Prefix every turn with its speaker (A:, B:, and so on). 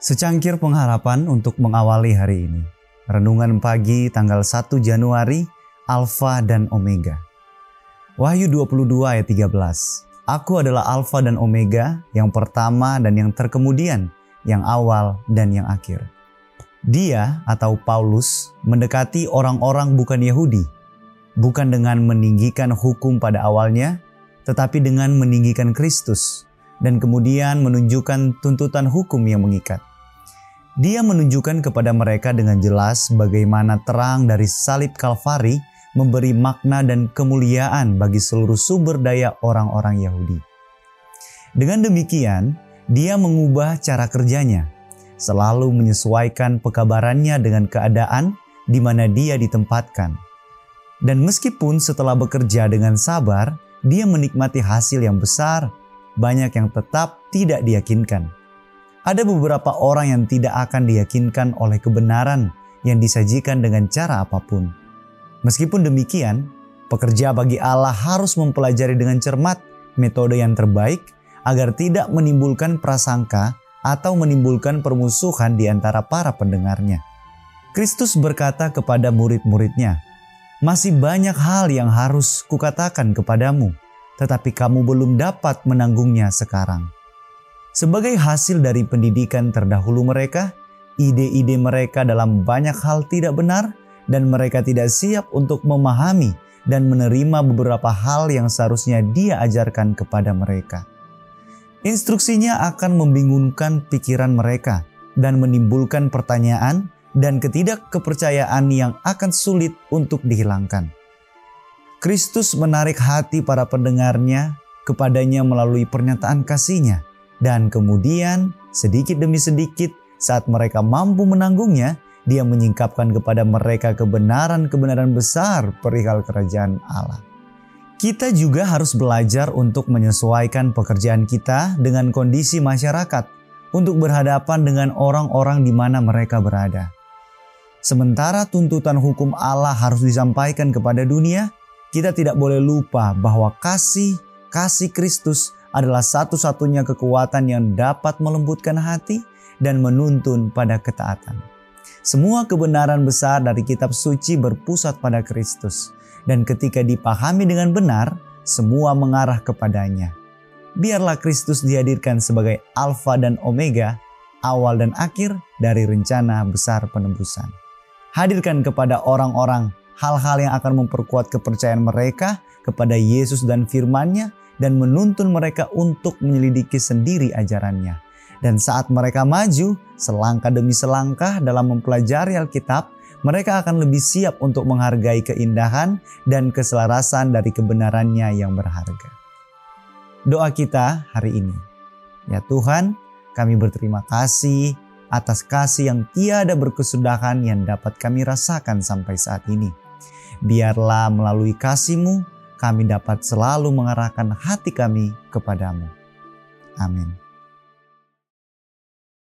A: Secangkir pengharapan untuk mengawali hari ini. Renungan pagi tanggal 1 Januari, Alfa dan Omega. Wahyu 22 ayat 13. Aku adalah Alfa dan Omega, yang pertama dan yang terkemudian, yang awal dan yang akhir. Dia atau Paulus mendekati orang-orang bukan Yahudi, bukan dengan meninggikan hukum pada awalnya, tetapi dengan meninggikan Kristus dan kemudian menunjukkan tuntutan hukum yang mengikat. Dia menunjukkan kepada mereka dengan jelas bagaimana terang dari salib Kalvari memberi makna dan kemuliaan bagi seluruh sumber daya orang-orang Yahudi. Dengan demikian, dia mengubah cara kerjanya, selalu menyesuaikan pekabarannya dengan keadaan di mana dia ditempatkan. Dan meskipun setelah bekerja dengan sabar, dia menikmati hasil yang besar, banyak yang tetap tidak diyakinkan. Ada beberapa orang yang tidak akan diyakinkan oleh kebenaran yang disajikan dengan cara apa pun. Meskipun demikian, pekerja bagi Allah harus mempelajari dengan cermat metode yang terbaik agar tidak menimbulkan prasangka atau menimbulkan permusuhan di antara para pendengarnya. Kristus berkata kepada murid-muridnya, "Masih banyak hal yang harus kukatakan kepadamu, tetapi kamu belum dapat menanggungnya sekarang." Sebagai hasil dari pendidikan terdahulu mereka, ide-ide mereka dalam banyak hal tidak benar dan mereka tidak siap untuk memahami dan menerima beberapa hal yang seharusnya dia ajarkan kepada mereka. Instruksinya akan membingungkan pikiran mereka dan menimbulkan pertanyaan dan ketidakkepercayaan yang akan sulit untuk dihilangkan. Kristus menarik hati para pendengarnya kepadanya melalui pernyataan kasihnya dan kemudian sedikit demi sedikit saat mereka mampu menanggungnya, dia menyingkapkan kepada mereka kebenaran-kebenaran besar perihal kerajaan Allah. Kita juga harus belajar untuk menyesuaikan pekerjaan kita dengan kondisi masyarakat untuk berhadapan dengan orang-orang di mana mereka berada. Sementara tuntutan hukum Allah harus disampaikan kepada dunia, kita tidak boleh lupa bahwa kasih kasih Kristus adalah satu-satunya kekuatan yang dapat melembutkan hati dan menuntun pada ketaatan. Semua kebenaran besar dari kitab suci berpusat pada Kristus, dan ketika dipahami dengan benar, semua mengarah kepadanya. Biarlah Kristus dihadirkan sebagai Alfa dan Omega, awal dan akhir dari rencana besar penebusan. Hadirkan kepada orang-orang hal-hal yang akan memperkuat kepercayaan mereka kepada Yesus dan firman-Nya dan menuntun mereka untuk menyelidiki sendiri ajarannya. Dan saat mereka maju, selangkah demi selangkah dalam mempelajari Alkitab, mereka akan lebih siap untuk menghargai keindahan dan keselarasan dari kebenarannya yang berharga. Doa kita hari ini, ya Tuhan, kami berterima kasih atas kasih yang tiada berkesudahan yang dapat kami rasakan sampai saat ini. Biarlah melalui kasih-Mu, kami dapat selalu mengarahkan hati kami kepadamu. Amin.